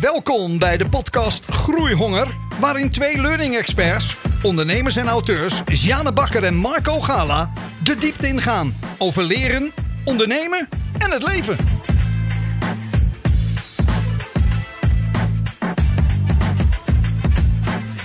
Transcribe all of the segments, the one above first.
Welkom bij de podcast Groeihonger, waarin twee learning experts, ondernemers en auteurs, Jane Bakker en Marco Gala, de diepte ingaan over leren, ondernemen en het leven.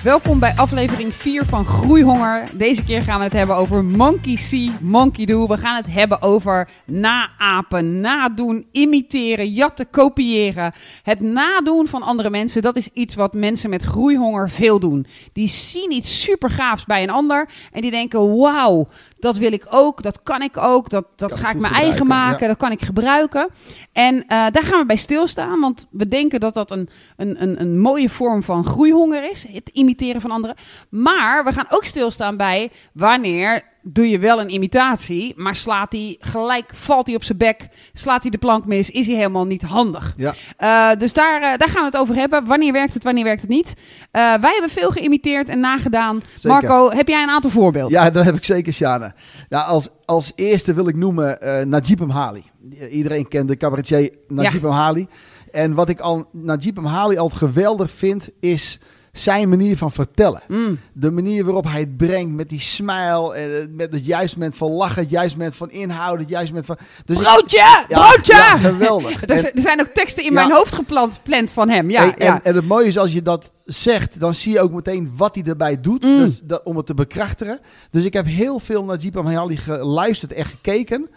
Welkom bij aflevering 4 van Groeihonger. Deze keer gaan we het hebben over Monkey See, Monkey Do. We gaan het hebben over naapen, nadoen, imiteren, jatten, kopiëren. Het nadoen van andere mensen, dat is iets wat mensen met groeihonger veel doen. Die zien iets supergaafs bij een ander en die denken, wauw, dat wil ik ook, dat kan ik ook, dat, dat Kan ga ik mijn eigen maken, ja. dat kan ik gebruiken. En eh, daar gaan we bij stilstaan, want we denken dat dat een, een, een, een mooie vorm van groeihonger is, het imiteren van anderen. Maar we gaan ook stilstaan bij wanneer doe je wel een imitatie, maar slaat hij gelijk, valt hij op zijn bek, slaat hij de plank mis, is hij helemaal niet handig. Ja. Eh, dus daar, eh, daar gaan we het over hebben. Wanneer werkt het, wanneer werkt het niet? Eh, wij hebben veel geïmiteerd en nagedaan. Zeker. Marco, heb jij een aantal voorbeelden? Ja, dat heb ik zeker, Sjane. Ja, als, als eerste wil ik noemen Najib Amhali. Iedereen kent de cabaretier Najib Amhali. En wat ik al Najib Amhali altijd geweldig vind, is zijn manier van vertellen. Mm. De manier waarop hij het brengt met die smile, eh, met het juiste moment van lachen, het juiste moment van inhouden, het juiste moment van... Dus Broodje! ja, broodje! Ja, geweldig. Er, En- zijn- er zijn ook teksten in Ja. mijn hoofd gepland gepland van hem. Ja, en, ja. en het mooie is als je dat zegt, dan zie je ook meteen wat hij erbij doet. Mm. Dus dat, om het te bekrachtigen. Dus ik heb heel veel naar Jeep Amhali geluisterd en gekeken.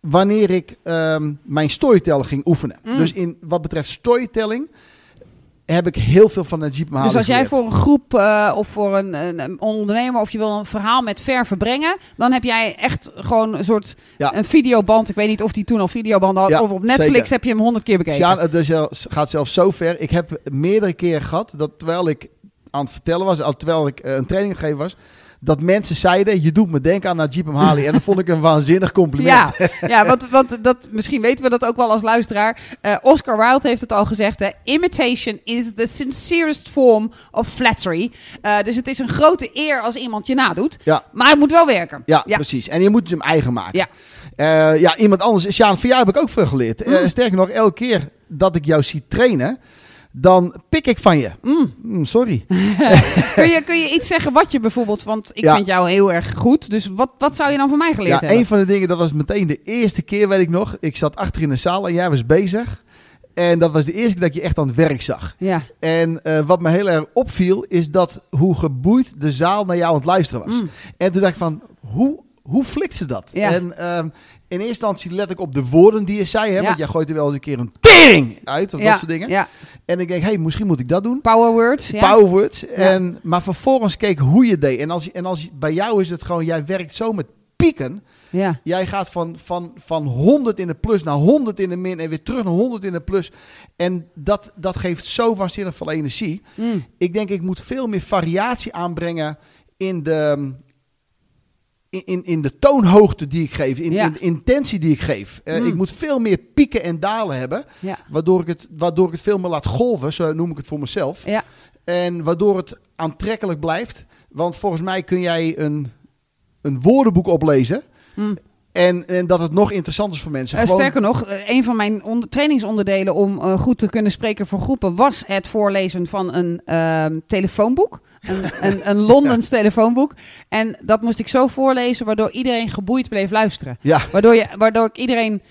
Wanneer ik ehm, mijn storytelling ging oefenen. Mm. Dus in wat betreft storytelling heb ik heel veel van Najib Amhali Dus als jij geleerd. voor een groep eh, of voor een, een, een ondernemer of je wil een verhaal met verven brengen, dan heb jij echt gewoon een soort Ja. een videoband. Ik weet niet of die toen al videoband had Ja, of op Netflix zeker. heb je hem honderd keer bekeken. Sjaan, het is zelf- gaat zelfs zo ver. Ik heb meerdere keren gehad dat terwijl ik aan het vertellen was, al terwijl ik eh, een training gegeven was, dat mensen zeiden: Je doet me denken aan Najib Amhali. en dat vond ik een waanzinnig compliment. Ja, ja want, want dat, misschien weten we dat ook wel als luisteraar. Eh, Oscar Wilde heeft het al gezegd. Hè, Imitation is the sincerest form of flattery. Eh, dus het is een grote eer als iemand je nadoet. Ja. Maar het moet wel werken. Ja, ja. precies. En je moet hem eigen maken. Ja. Eh, ja, iemand anders. Sjaan, van jou heb ik ook veel geleerd. Mm. sterker nog, elke keer dat ik jou zie trainen, dan pik ik van je. Mm. Mm, sorry. Kun, je, kun je iets zeggen wat je bijvoorbeeld... Want ik Ja. vind jou heel erg goed. Dus wat, wat zou je dan van mij geleerd Ja, hebben? een van de dingen, dat was meteen de eerste keer, weet ik nog. Ik zat achter in de zaal en jij was bezig. En dat was de eerste keer dat ik je echt aan het werk zag. Ja. En eh, wat me heel erg opviel, is dat hoe geboeid de zaal naar jou aan het luisteren was. Mm. En toen dacht ik van, hoe, hoe flikt ze dat? Ja. En ehm, in eerste instantie let ik op de woorden die je zei. Hè, Ja. Want jij gooit er wel eens een keer een tering uit, of ja. dat soort dingen. Ja. En ik denk, hey, misschien moet ik dat doen. Power words. Power words. En, maar vervolgens keek hoe je deed. En, als, en als, bij jou is het gewoon, jij werkt zo met pieken. ja. Jij gaat van, van, van 100 in de plus naar 100 in de min en weer terug naar 100 in de plus. En dat, dat geeft zo waanzinnig veel energie. Mm. Ik denk, ik moet veel meer variatie aanbrengen in de, in, in, in de toonhoogte die ik geef, in, Ja. in de intentie die ik geef. Eh, Mm. Ik moet veel meer pieken en dalen hebben, Ja. waardoor ik, het, waardoor ik het veel meer laat golven, zo noem ik het voor mezelf. Ja. En waardoor het aantrekkelijk blijft. Want volgens mij kun jij een, een woordenboek oplezen. Mm. En, en dat het nog interessant is voor mensen. Eh, Gewoon- Sterker nog, eh, een van mijn onder- trainingsonderdelen om eh, goed te kunnen spreken voor groepen was het voorlezen van een ehm, telefoonboek. Een, een, een Londens telefoonboek. En dat moest ik zo voorlezen, waardoor iedereen geboeid bleef luisteren. Ja, Waardoor, je, waardoor ik iedereen.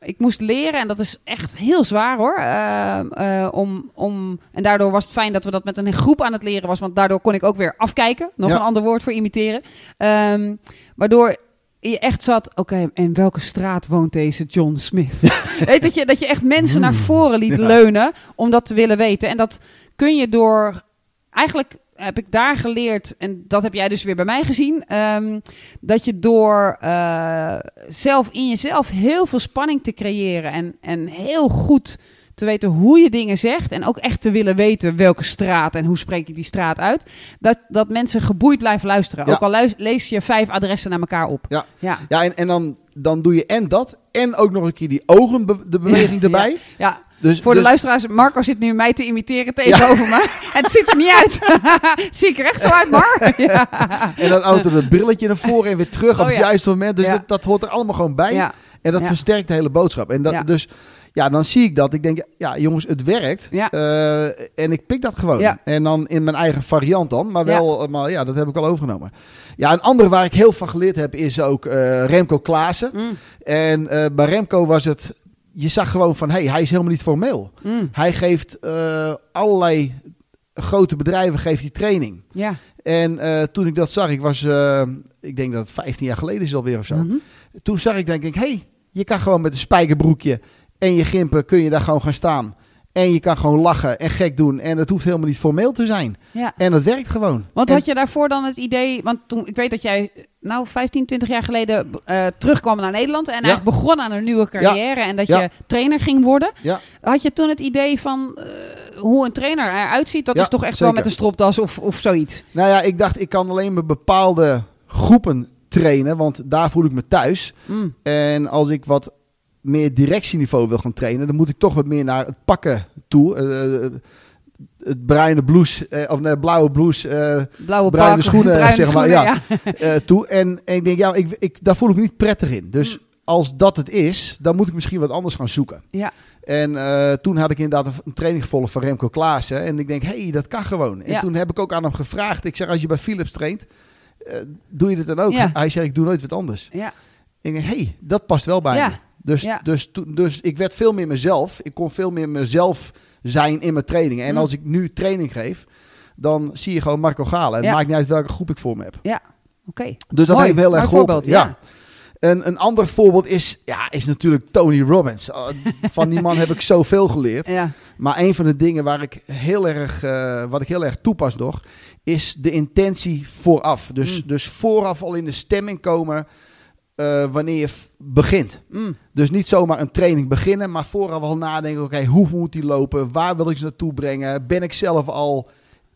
Ik moest leren en dat is echt heel zwaar hoor. eh, eh, om, om, en daardoor was het fijn dat we dat met een groep aan het leren was. Want daardoor kon ik ook weer afkijken. Nog Ja. een ander woord voor imiteren. Ehm, waardoor je echt zat. Oké, in welke straat woont deze John Smith? Weet dat je, dat je echt mensen naar voren liet Ja. leunen om dat te willen weten. En dat kun je door. Eigenlijk heb ik daar geleerd, en dat heb jij dus weer bij mij gezien, ehm, dat je door eh, zelf in jezelf heel veel spanning te creëren en, en heel goed te weten hoe je dingen zegt en ook echt te willen weten welke straat en hoe spreek ik die straat uit, dat, dat mensen geboeid blijven luisteren. Ja. Ook al luis- lees je vijf adressen naar elkaar op. Ja. ja. ja en, en dan, dan doe je en dat. En ook nog een keer die ogen, de beweging erbij. Ja, Dus, Voor de dus- luisteraars, Marco zit nu mij te imiteren tegenover me. En het ziet er niet uit. Zie ik er echt zo uit, Mar? Ja. En dan auto dat brilletje naar voren en weer terug op Oh, het ja. juiste moment. Dus dat, dat hoort er allemaal gewoon bij. En dat Ja. versterkt de hele boodschap. En dat, Ja. dus ja, dan zie ik dat. Ik denk, ja jongens, het werkt. Ja. Eh, en ik pik dat gewoon. Ja. En dan in mijn eigen variant dan. Maar Ja. wel, maar ja, dat heb ik al overgenomen. Ja, een andere waar ik heel van geleerd heb is ook eh, Remco Klaassen. Mm, En eh, bij Remco was het, je zag gewoon van, hey, hij is helemaal niet formeel. mm. Hij geeft eh, allerlei grote bedrijven geeft hij training. Ja. En eh, toen ik dat zag, ik was, eh, ik denk dat het 15 jaar geleden is alweer of zo. Mhm. Toen zag ik denk ik, hé, hey, je kan gewoon met een spijkerbroekje en je gimpen kun je daar gewoon gaan staan. En je kan gewoon lachen en gek doen. En het hoeft helemaal niet formeel te zijn. ja. En het werkt gewoon. Want En- had je daarvoor dan het idee, want toen, ik weet dat jij nou 15, 20 jaar geleden eh, terugkwam naar Nederland en eigenlijk begon aan een nieuwe carrière en dat Ja. je trainer ging worden. Ja. Had je toen het idee van eh, hoe een trainer eruit ziet, dat Ja, is toch echt wel met een stropdas of, of zoiets? Nou ja, ik dacht, ik kan alleen maar bepaalde groepen trainen, want daar voel ik me thuis. Mm. En als ik wat meer directieniveau wil gaan trainen, dan moet ik toch wat meer naar het pakken toe. Eh, het bruine blouse, eh, of nee, blauwe blouse eh, Blauwe Bruine pak, schoenen, bruine zeg maar, schoenen, ja. eh, toe. En, en ik denk, ja, ik, ik, daar voel ik me niet prettig in. Dus als dat het is, dan moet ik misschien wat anders gaan zoeken. Ja. En eh, toen had ik inderdaad een- training gevolgd van Remco Klaassen. En ik denk, hé, hey, dat kan gewoon. En Ja. toen heb ik ook aan hem gevraagd. Ik zeg, als je bij Philips traint, eh, doe je dit dan ook? Ja. Hij zegt, ik doe nooit wat anders. Ja. Ik denk, hey, dat past wel bij Ja. me. Dus, Ja. dus, dus ik werd veel meer mezelf. Ik kon veel meer mezelf zijn in mijn trainingen. En Mm. als ik nu training geef, dan zie je gewoon Marco Galen. En het maakt niet uit welke groep ik voor me heb. Ja, oké. Dus dat Mooi, heeft heel erg geholpen. voorbeeld, ja. Een, een ander voorbeeld is, ja, is natuurlijk Tony Robbins. Uh, Van die man heb ik zoveel geleerd. Ja. Maar een van de dingen waar ik heel erg, eh, wat ik heel erg toepas nog, is de intentie vooraf. Dus, Mm. dus vooraf al in de stemming komen eh, wanneer je begint. Mm. Dus niet zomaar een training beginnen, maar vooraf al nadenken, oké, hoe moet die lopen? Waar wil ik ze naartoe brengen? Ben ik zelf al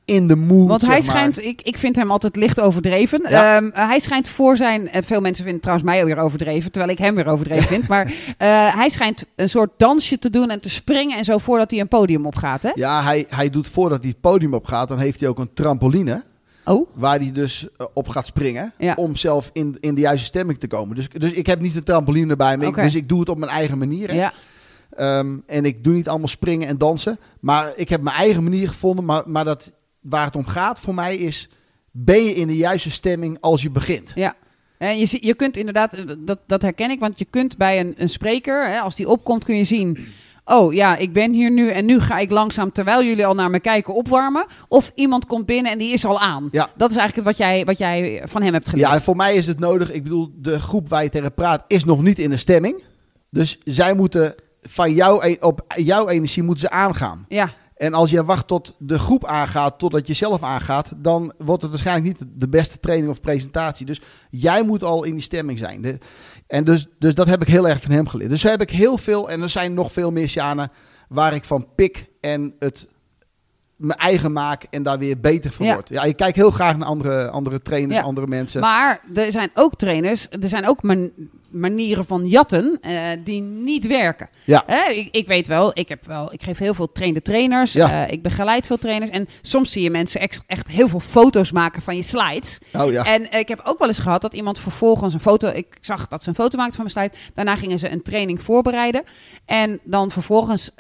in de mood? Want hij maar? schijnt, ik, ik vind hem altijd licht overdreven. Ja. Ehm, hij schijnt voor zijn, en veel mensen vinden trouwens mij ook weer overdreven, terwijl ik hem weer overdreven vind. Maar eh, hij schijnt een soort dansje te doen en te springen en zo voordat hij een podium opgaat, hè? Ja, hij, hij doet voordat hij het podium op gaat, dan heeft hij ook een trampoline. Oh, Waar hij dus eh, op gaat springen. Ja. Om zelf in, in de juiste stemming te komen. Dus, dus ik heb niet de trampoline bij me. ik- Oké. dus ik doe het op mijn eigen manier. hè. ja. Ehm, en ik doe niet allemaal springen en dansen. Maar ik heb mijn eigen manier gevonden. Maar, maar dat, waar het om gaat voor mij is... Ben je in de juiste stemming als je begint? Ja. En je, je kunt inderdaad, eh, dat, dat herken ik, want je kunt bij een, een spreker, hè, als die opkomt, kun je zien. Oh ja, ik ben hier nu en nu ga ik langzaam, terwijl jullie al naar me kijken, opwarmen. Of iemand komt binnen en die is al aan. Ja. Dat is eigenlijk het wat jij, wat jij van hem hebt geleerd. Ja, en voor mij is het nodig. Ik bedoel, de groep waar je tegen praat is nog niet in de stemming. Dus zij moeten van jou, e- op jouw energie moeten ze aangaan. ja. En als je wacht tot de groep aangaat, totdat je zelf aangaat, dan wordt het waarschijnlijk niet de beste training of presentatie. Dus jij moet al in die stemming zijn. De- en dus, dus dat heb ik heel erg van hem geleerd. Dus zo heb ik heel veel, en er zijn nog veel meer Sjanen, waar ik van pik en het mijn eigen maak en daar weer beter van Ja. word. Ja, ik kijk heel graag naar andere, andere trainers, Ja. andere mensen. Maar er zijn ook trainers, er zijn ook man- manieren van jatten eh, die niet werken. Ja. Ik, ik weet wel, ik, heb wel, ik geef heel veel trainde trainers, Ja. eh, ik begeleid veel trainers en soms zie je mensen echt, echt heel veel foto's maken van je slides. oh ja. En eh, ik heb ook wel eens gehad dat iemand vervolgens een foto. Ik zag dat ze een foto maakte van mijn slide. Daarna gingen ze een training voorbereiden. En dan vervolgens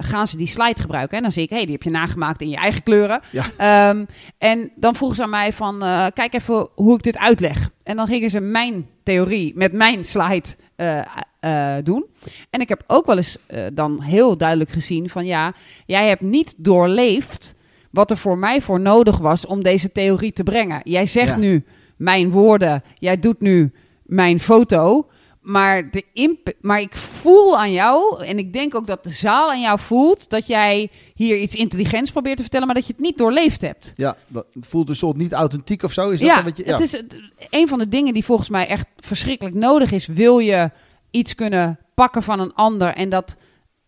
gaan ze die slide gebruiken. En dan zie ik, hé, hey, die heb je nagemaakt in je eigen kleuren. Ja. Ehm, en dan vroegen ze aan mij van, kijk even hoe ik dit uitleg. En dan gingen ze mijn theorie met mijn slide eh, eh, doen. En ik heb ook wel eens eh, dan heel duidelijk gezien van, ja, jij hebt niet doorleefd wat er voor mij voor nodig was om deze theorie te brengen. Jij zegt Ja. nu mijn woorden, jij doet nu mijn foto. Maar, de imp maar ik voel aan jou, en ik denk ook dat de zaal aan jou voelt, dat jij hier iets intelligents probeert te vertellen, maar dat je het niet doorleefd hebt. ja, dat voelt een soort niet authentiek of zo. Is dat ja, dan wat je, ja. het is een van de dingen die volgens mij echt verschrikkelijk nodig is. Wil je iets kunnen pakken van een ander en dat,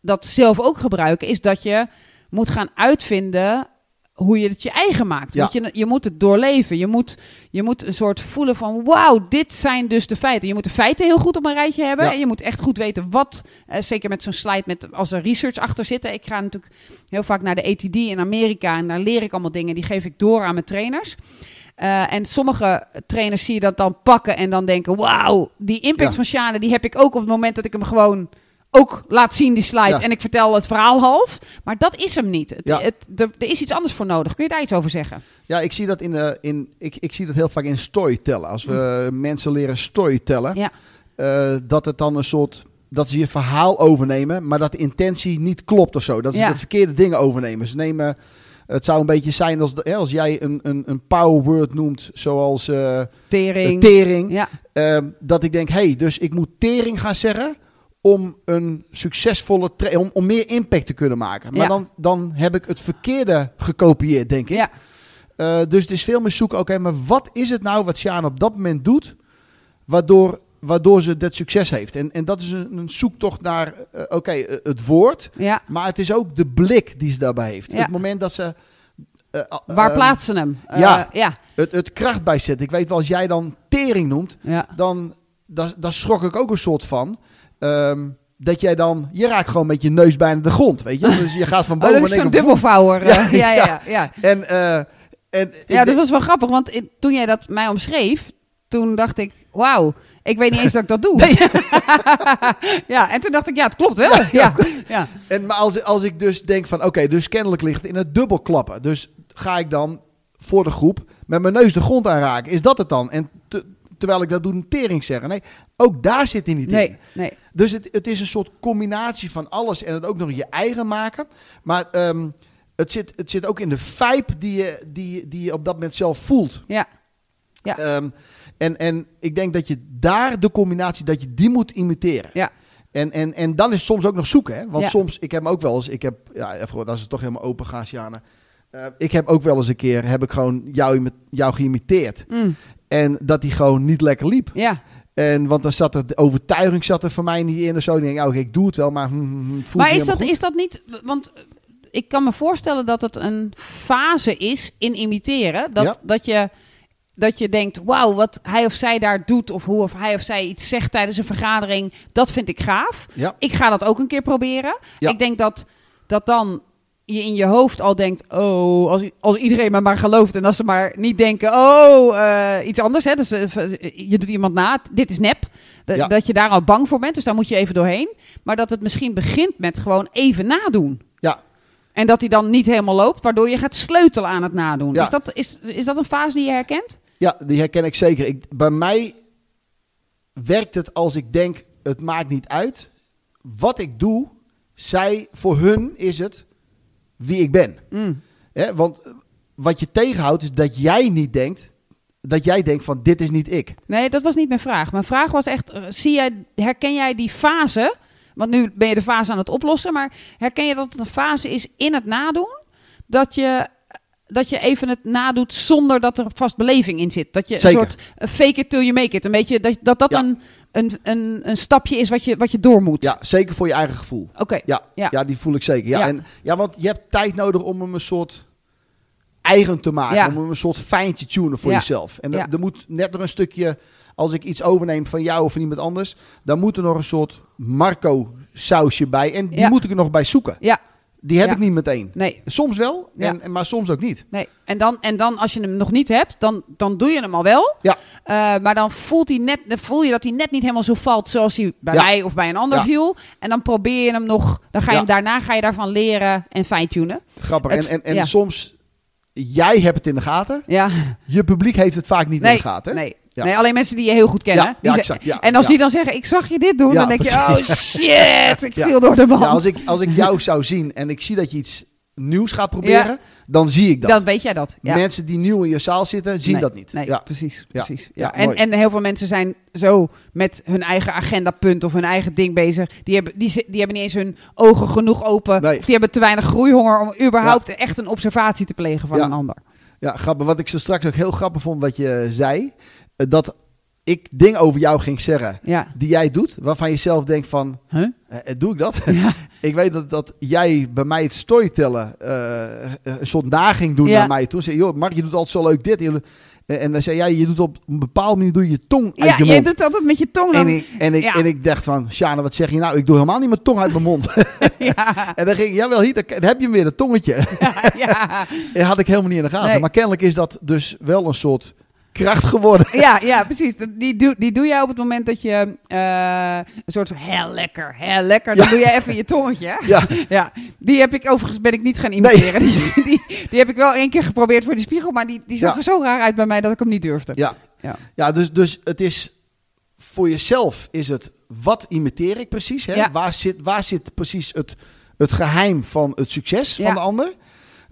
dat zelf ook gebruiken, is dat je moet gaan uitvinden hoe je het je eigen maakt. Ja. Want je, je moet het doorleven. Je moet, je moet een soort voelen van, wauw, dit zijn dus de feiten. Je moet de feiten heel goed op een rijtje hebben. Ja. En je moet echt goed weten wat, eh, zeker met zo'n slide, met, als er research achter zit. Ik ga natuurlijk heel vaak naar de ATD in Amerika en daar leer ik allemaal dingen. Die geef ik door aan mijn trainers. Eh, en sommige trainers zie je dat dan pakken en dan denken, wauw, die impact Ja. van Sjane, die heb ik ook op het moment dat ik hem gewoon ook laat zien, die slide. Ja. En ik vertel het verhaal half. Maar dat is hem niet. Het, Ja. het, er, er is iets anders voor nodig. Kun je daar iets over zeggen? Ja, ik zie dat, in, de in, ik, ik zie dat heel vaak in storytellen. Als we mensen leren storytellen, Ja. eh, dat het dan een soort... Dat ze je verhaal overnemen, maar dat de intentie niet klopt of zo. Dat ze Ja. de verkeerde dingen overnemen. Ze nemen... Het zou een beetje zijn als, de- hè, als jij een, een, een power word noemt, zoals eh, Tering. tering. ja. Ehm, dat ik denk, hé, hey, dus ik moet tering gaan zeggen om een succesvolle om, om meer impact te kunnen maken. Maar Ja. dan, dan heb ik het verkeerde gekopieerd, denk ik. Ja. Eh, dus het is veel meer zoeken, oké, maar wat is het nou wat Sjaan op dat moment doet, waardoor, waardoor ze dat succes heeft? En, en dat is een, een zoektocht naar, eh, oké, eh, het woord, ja. maar het is ook de blik die ze daarbij heeft. Het moment dat ze... Waar ehm, plaatsen hem? Ja. ja. het, het kracht bij zetten. Ik weet wel, als jij dan tering noemt, Ja. dan daar, daar schrok ik ook een soort van. Ehm, dat jij dan, je raakt gewoon met je neus bijna de grond, weet je. Dus je gaat van Oh, boven dat is zo'n dubbelvouwer. Ja. Ja, ja, ja. En, eh, en Ja, dat was wel grappig, want toen jij dat mij omschreef, toen dacht ik, wauw, ik weet niet eens dat ik dat doe. ja, en toen dacht ik, ja, het klopt wel. Ja, ja. ja. en, maar als, als ik dus denk van, oké, dus kennelijk ligt in het dubbelklappen. Dus ga ik dan voor de groep met mijn neus de grond aanraken. Is dat het dan? En te- terwijl ik dat doe, een tering zeggen. Nee, ook daar zit hij niet in. Nee, nee. Dus het, het is een soort combinatie van alles en het ook nog je eigen maken. Maar ehm, het, zit, het zit ook in de vibe die je, die, die je op dat moment zelf voelt. Ja. Ja. Ehm, en, en ik denk dat je daar de combinatie, dat je die moet imiteren. Ja. En, en, en dan is het soms ook nog zoeken. Hè? Want Ja. soms, ik heb ook wel eens, ik heb, ja, als het toch helemaal open gaat, Sjane. Eh, ik heb ook wel eens een keer, heb ik gewoon jou, jou geïmiteerd. Mm, En dat die gewoon niet lekker liep. ja. En want dan zat er, de overtuiging zat er voor mij niet in of zo. Ik denk, oh, ik doe het wel, maar hm, hm, hm, het voelt Maar is dat, is dat niet... Want ik kan me voorstellen dat het een fase is in imiteren. Dat, Ja. dat, je, dat je denkt, wauw, wat hij of zij daar doet... of hoe of hij of zij iets zegt tijdens een vergadering... dat vind ik gaaf. Ja, Ik ga dat ook een keer proberen. Ja. Ik denk dat, dat dan je in je hoofd al denkt... oh, als, als iedereen me maar gelooft... en als ze maar niet denken, oh, eh, iets anders. Hè? Dus, eh, je doet iemand na, dit is nep. Dat, Ja. dat je daar al bang voor bent, dus daar moet je even doorheen. Maar dat het misschien begint met gewoon even nadoen. ja. En dat hij dan niet helemaal loopt, waardoor je gaat sleutelen aan het nadoen. Ja. Is, dat, is, is dat een fase die je herkent? ja die herken ik zeker. Ik, bij mij werkt het als ik denk, het maakt niet uit. Wat ik doe, zij, voor hun is het wie ik ben. Mm. Hè? Want wat je tegenhoudt is dat jij niet denkt, dat jij denkt van dit is niet ik. Nee, dat was niet mijn vraag. Mijn vraag was echt, eh, zie jij, herken jij die fase? Want nu ben je de fase aan het oplossen, maar herken je dat het een fase is in het nadoen? Dat je, dat je even het nadoet zonder dat er vast beleving in zit. Dat je Zeker. een soort eh, fake it till you make it. Een beetje dat dat, dat Ja. een, een, een, een stapje is wat je, wat je door moet. Ja, zeker voor je eigen gevoel. Oké. Ja, Ja. ja. die voel ik zeker. Ja, Ja. En, ja, want je hebt tijd nodig om hem een soort eigen te maken. Ja. Om hem een soort fijntje tunen voor jezelf. En er- er moet net nog een stukje, als ik iets overneem van jou of van iemand anders, dan moet er nog een soort Marco sausje bij. En die Ja. moet ik er nog bij zoeken. Ja, Die heb Ja. ik niet meteen. nee. Soms wel, Ja. en, maar soms ook niet. Nee, en dan, en dan als je hem nog niet hebt, dan, dan doe je hem al wel. Ja. Eh, maar dan voelt hij net, dan voel je dat hij net niet helemaal zo valt zoals hij bij Ja. mij of bij een ander viel. En dan probeer je hem nog, dan ga je hem daarna ga je daarvan leren en fine-tunen. Grappig. Het- en en, en soms, jij hebt het in de gaten. Ja, Je publiek heeft het vaak niet nee, in de gaten. nee. Ja. nee, alleen mensen die je heel goed kennen. Ja, die ja, ze- exact, ja, en als die dan zeggen, ik zag je dit doen, dan denk je, oh shit, ik viel door de band. Ja, als, ik, als ik jou zou zien en ik zie dat je iets nieuws gaat proberen, dan zie ik dat. Dan weet jij dat. Mensen die nieuw in je zaal zitten, zien Nee, dat niet. Nee, ja. precies. Precies. Ja, Ja. En, mooi. en heel veel mensen zijn zo met hun eigen agendapunt of hun eigen ding bezig. Die hebben, die, die hebben niet eens hun ogen genoeg open. Nee. Of die hebben te weinig groeihonger om überhaupt echt een observatie te plegen van een ander. Ja, grappig. Wat ik zo straks ook heel grappig vond wat je zei, eh, dat ik dingen over jou ging zeggen Ja. die jij doet, waarvan je zelf denkt van, Huh? eh, doe ik dat? Ja. Ik weet dat, dat jij bij mij het storytellen eh, een soort naging doen Ja. naar mij. Toen zei joh, Mark, je doet altijd zo leuk dit. En- En dan zei jij, je doet op een bepaalde manier doe je je tong uit Ja, je je mond. doet altijd met je tong dan. En ik, en, ik, Ja. en ik dacht van, Sjane, wat zeg je nou? Ik doe helemaal niet mijn tong uit mijn mond. ja, en dan ging ik, jawel, hier, dan heb je hem weer, dat tongetje. ja, Dat had ik helemaal niet in de gaten. Nee. Maar kennelijk is dat dus wel een soort kracht geworden. ja, ja, precies. Die doe, die doe jij op het moment dat je eh, een soort van heel lekker, heel lekker. Dan Ja. doe je even je tongetje. Ja, Ja, die heb ik overigens ben ik niet gaan imiteren. Die, die, die heb ik wel één keer geprobeerd voor die spiegel, maar die, die zag Ja. er zo raar uit bij mij dat ik hem niet durfde. ja. Ja. ja dus, dus het is voor jezelf is het wat imiteer ik precies? Hè? Ja. Waar, zit, waar zit precies het, het geheim van het succes van de ander?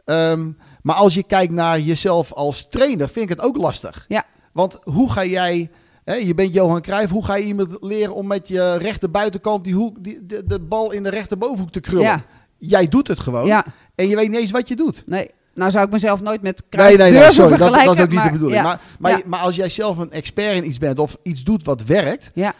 Ehm, maar als je kijkt naar jezelf als trainer, vind ik het ook lastig. Ja. Want hoe ga jij, hè, je bent Johan Cruijff, hoe ga je iemand leren om met je rechter buitenkant die hoek, die, de, de bal in de rechterbovenhoek te krullen? Ja. Jij doet het gewoon Ja, en je weet niet eens wat je doet. nee. Nou zou ik mezelf nooit met Nee, kruis nee, nee, durven sorry, dat, dat is ook niet maar- de bedoeling. ja. Maar, maar, Ja. maar als jij zelf een expert in iets bent of iets doet wat werkt Ja,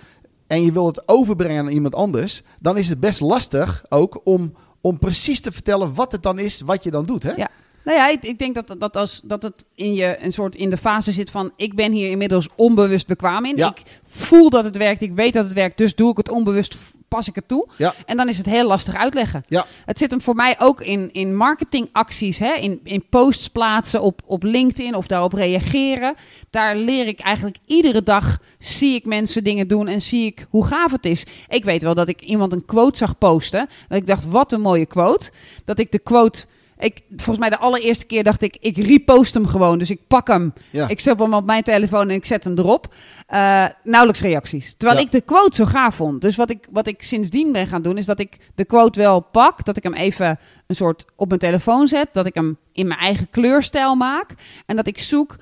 en je wil het overbrengen aan iemand anders, dan is het best lastig ook om, om precies te vertellen wat het dan is wat je dan doet. Hè? Ja. Nou ja, ik, ik denk dat, dat, als, dat het in je een soort in de fase zit van ik ben hier inmiddels onbewust bekwaam in. Ja. Ik voel dat het werkt, ik weet dat het werkt, dus doe ik het onbewust, pas ik het toe. Ja. En dan is het heel lastig uitleggen. Ja. Het zit hem voor mij ook in, in marketingacties, hè? In, in posts plaatsen op, op LinkedIn of daarop reageren. Daar leer ik eigenlijk iedere dag, zie ik mensen dingen doen en zie ik hoe gaaf het is. Ik weet wel dat ik iemand een quote zag posten. Dat ik dacht, wat een mooie quote. Dat ik de quote... Ik, volgens mij de allereerste keer dacht ik, ik repost hem gewoon. Dus ik pak hem, Ja. ik zet hem op mijn telefoon en ik zet hem erop. Eh, nauwelijks reacties. Terwijl Ja. ik de quote zo gaaf vond. Dus wat ik, wat ik sindsdien ben gaan doen, is dat ik de quote wel pak. Dat ik hem even een soort op mijn telefoon zet. Dat ik hem in mijn eigen kleurstijl maak. En dat ik zoek,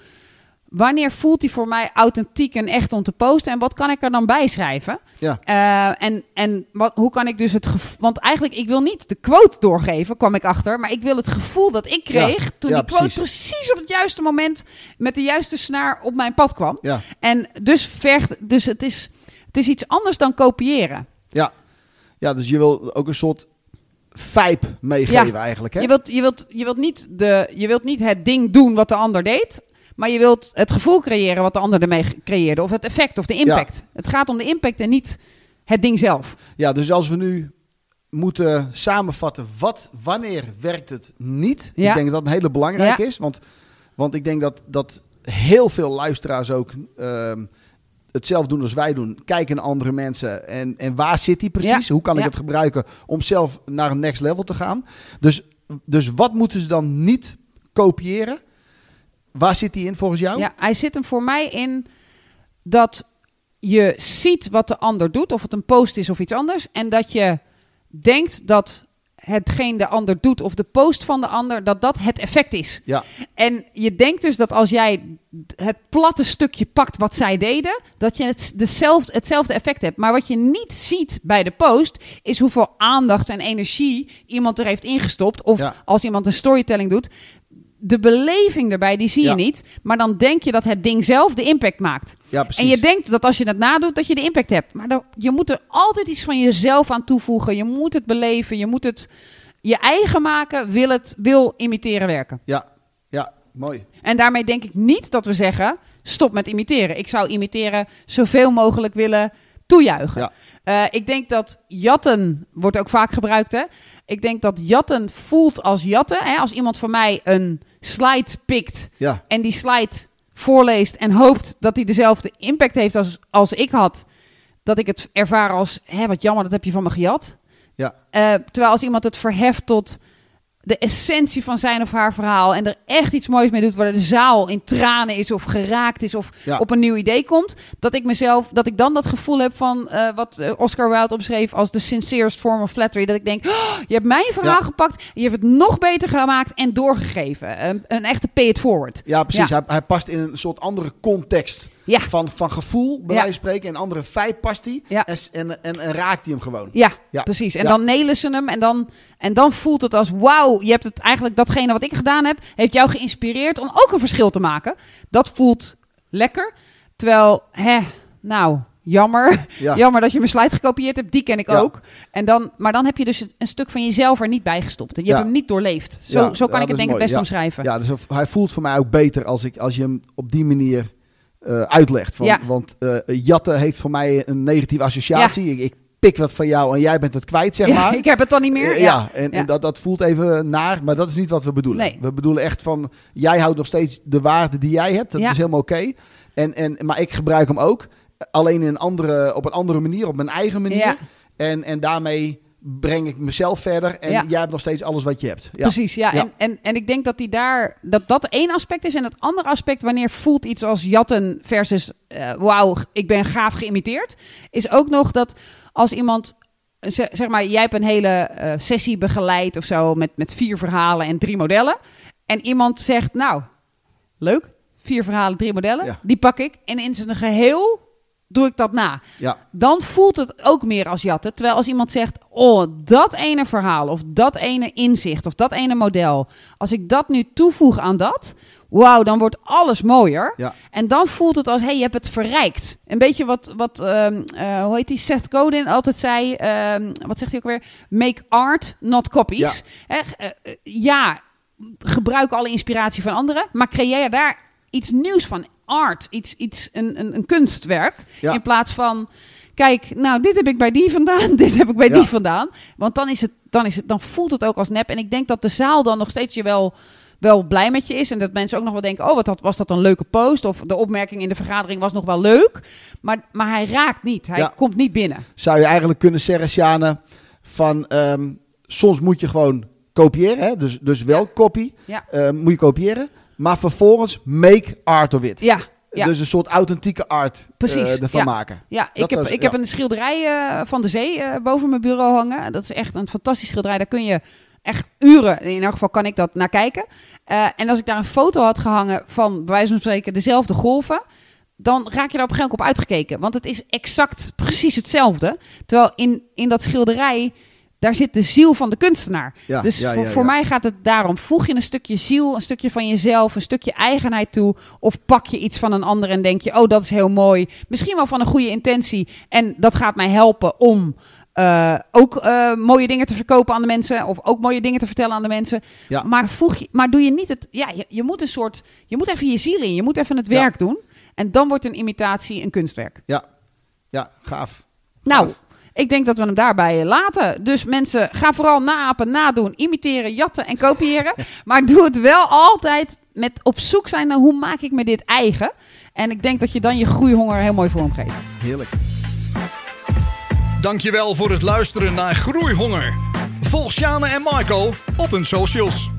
wanneer voelt hij voor mij authentiek en echt om te posten? En wat kan ik er dan bij schrijven? Ja. Eh, en en wat, hoe kan ik dus het gevoel... Want eigenlijk, ik wil niet de quote doorgeven, kwam ik achter. Maar ik wil het gevoel dat ik kreeg Ja, toen ja, die quote precies. precies. op het juiste moment... met de juiste snaar op mijn pad kwam. Ja. En dus, vergt, dus het, is, het is iets anders dan kopiëren. Ja. ja, dus je wil ook een soort vibe meegeven Ja. eigenlijk. Hè? Je wilt, je, wilt, je, wilt niet de, je wilt niet het ding doen wat de ander deed... maar je wilt het gevoel creëren wat de ander ermee creëerde. Of het effect of de impact. Het gaat om de impact en niet het ding zelf. Ja, dus als we nu moeten samenvatten, wat, wanneer werkt het niet? Ja. Ik denk dat dat een hele belangrijke Ja. is. Want, want ik denk dat, dat heel veel luisteraars ook ehm, hetzelfde doen als wij doen. Kijken naar andere mensen en, en waar zit die precies? Ja. Hoe kan ik het gebruiken om zelf naar een next level te gaan? Dus, dus wat moeten ze dan niet kopiëren? Waar zit die in volgens jou? Ja, hij zit hem voor mij in dat je ziet wat de ander doet, of het een post is of iets anders, en dat je denkt dat hetgeen de ander doet of de post van de ander, dat dat het effect is. Ja. En je denkt dus dat als jij het platte stukje pakt wat zij deden, dat je het, dezelfde, hetzelfde effect hebt. Maar wat je niet ziet bij de post, is hoeveel aandacht en energie iemand er heeft ingestopt. Of Ja. als iemand een storytelling doet, de beleving erbij, die zie je Ja. niet. Maar dan denk je dat het ding zelf de impact maakt. Ja, precies. En je denkt dat als je het nadoet, dat je de impact hebt. Maar dan- je moet er altijd iets van jezelf aan toevoegen. Je moet het beleven. Je moet het je eigen maken. Wil het wil imiteren werken. Ja, ja, mooi. En daarmee denk ik niet dat we zeggen: stop met imiteren. Ik zou imiteren zoveel mogelijk willen toejuichen. Ja. Eh, ik denk dat jatten wordt ook vaak gebruikt. Hè? Ik denk dat jatten voelt als jatten. Hè? Als iemand van mij een slide pikt Ja, en die slide voorleest en hoopt dat hij dezelfde impact heeft als, als ik had, dat ik het ervaar als, hè, wat jammer, dat heb je van me gejat. ja, Eh, terwijl als iemand het verheft tot de essentie van zijn of haar verhaal en er echt iets moois mee doet, waar de zaal in tranen is of geraakt is of Ja. op een nieuw idee komt, dat ik mezelf, dat ik dan dat gevoel heb van eh, wat eh, Oscar Wilde omschreef als de sincerest form of flattery, dat ik denk, oh, je hebt mijn verhaal Ja. gepakt, je hebt het nog beter gemaakt en doorgegeven. Een, een echte pay it forward. ja precies. Ja. Hij, hij past in een soort andere context Ja. van, van gevoel, bij wijze van spreken. En andere feit past hij en, en, en, en raakt hij hem gewoon. Ja, Ja. precies. En dan nelen ze hem en dan, en dan voelt het als wauw, je hebt het eigenlijk datgene wat ik gedaan heb, heeft jou geïnspireerd om ook een verschil te maken. Dat voelt lekker. Terwijl, hè, nou jammer. Ja. Jammer dat je mijn slide gekopieerd hebt. Die ken ik Ja. ook. En dan, maar dan heb je dus een stuk van jezelf er niet bij gestopt. En je Ja. hebt hem niet doorleefd. Zo, zo kan ik het denk ik best omschrijven. Ja, dus hij voelt voor mij ook beter als, ik, als je hem op die manier eh, uitlegt. Van, Ja. Want eh, jatten heeft voor mij een negatieve associatie. Ik, ik pik wat van jou en jij bent het kwijt, zeg Ja, maar. ik heb het dan niet meer. Eh, ja. en, dat, dat voelt even naar, maar dat is niet wat we bedoelen. Nee. We bedoelen echt van, jij houdt nog steeds de waarde die jij hebt. Dat is helemaal oké. En, en, maar ik gebruik hem ook, alleen in een andere, op een andere manier, op mijn eigen manier. En, en daarmee breng ik mezelf verder en Ja. jij hebt nog steeds alles wat je hebt. Ja. Precies, ja. Ja. En, en, en ik denk dat die daar dat dat één aspect is. En het andere aspect, wanneer voelt iets als jatten versus eh, wauw, ik ben gaaf geïmiteerd, is ook nog dat als iemand. ze- Zeg maar, jij hebt een hele eh, sessie begeleid of zo met, met vier verhalen en drie modellen. En iemand zegt, nou, leuk, vier verhalen, drie modellen, Ja. die pak ik. En in zijn geheel doe ik dat na Ja. dan voelt het ook meer als jatten. Terwijl als iemand zegt, oh, dat ene verhaal of dat ene inzicht of dat ene model, als ik dat nu toevoeg aan dat, wauw, dan wordt alles mooier. Ja. En dan voelt het als, hé, hey, je hebt het verrijkt. Een beetje wat, wat eh, hoe heet die, Seth Godin altijd zei, ehm, wat zegt hij ook weer? Make art, not copies. Hè, eh, eh, ja, gebruik alle inspiratie van anderen, maar creëer daar iets nieuws van. Art, iets, iets, een, een, een kunstwerk. Ja. In plaats van, kijk, nou, dit heb ik bij die vandaan, dit heb ik bij Ja. die vandaan. Want dan, is het, dan, is het, dan voelt het ook als nep. En ik denk dat de zaal dan nog steeds je wel, wel blij met je is. En dat mensen ook nog wel denken, oh, wat had, was dat een leuke post? Of de opmerking in de vergadering was nog wel leuk. Maar, maar hij raakt niet, hij Ja. komt niet binnen. Zou je eigenlijk kunnen zeggen, Sjane, van ehm, soms moet je gewoon kopiëren. Hè? Dus, dus wel Ja. copy, Ja. eh, moet je kopiëren. Maar vervolgens make art of it. Ja, ja. Dus een soort authentieke art Precies, eh, ervan ja. maken. Ja, Dat ik heb, ik ja. heb een schilderij eh, van de zee eh, boven mijn bureau hangen. Dat is echt een fantastisch schilderij. Daar kun je echt uren, in elk geval kan ik dat naar kijken. En als ik daar een foto had gehangen van, bij wijze van spreken, dezelfde golven... dan raak je daar op een gegeven moment op uitgekeken. Want het is exact precies hetzelfde. Terwijl in, in dat schilderij, daar zit de ziel van de kunstenaar. Ja, dus ja, voor, ja, voor ja. mij gaat het daarom. Voeg je een stukje ziel, een stukje van jezelf, een stukje eigenheid toe. Of pak je iets van een ander en denk je, oh, dat is heel mooi. Misschien wel van een goede intentie. En dat gaat mij helpen om eh, ook eh, mooie dingen te verkopen aan de mensen. Of ook mooie dingen te vertellen aan de mensen. Maar, voeg je, maar doe je niet het. Ja, je, je moet een soort. Je moet even je ziel in. Je moet even het werk doen. En dan wordt een imitatie een kunstwerk. Ja, ja gaaf. Nou. Ik denk dat we hem daarbij laten. Dus mensen, ga vooral naapen, nadoen, imiteren, jatten en kopiëren. maar doe het wel altijd met op zoek zijn naar hoe maak ik me dit eigen. En ik denk dat je dan je groeihonger heel mooi vorm geeft. Heerlijk. Dankjewel voor het luisteren naar Groeihonger. Volg Sjane en Marco op hun socials.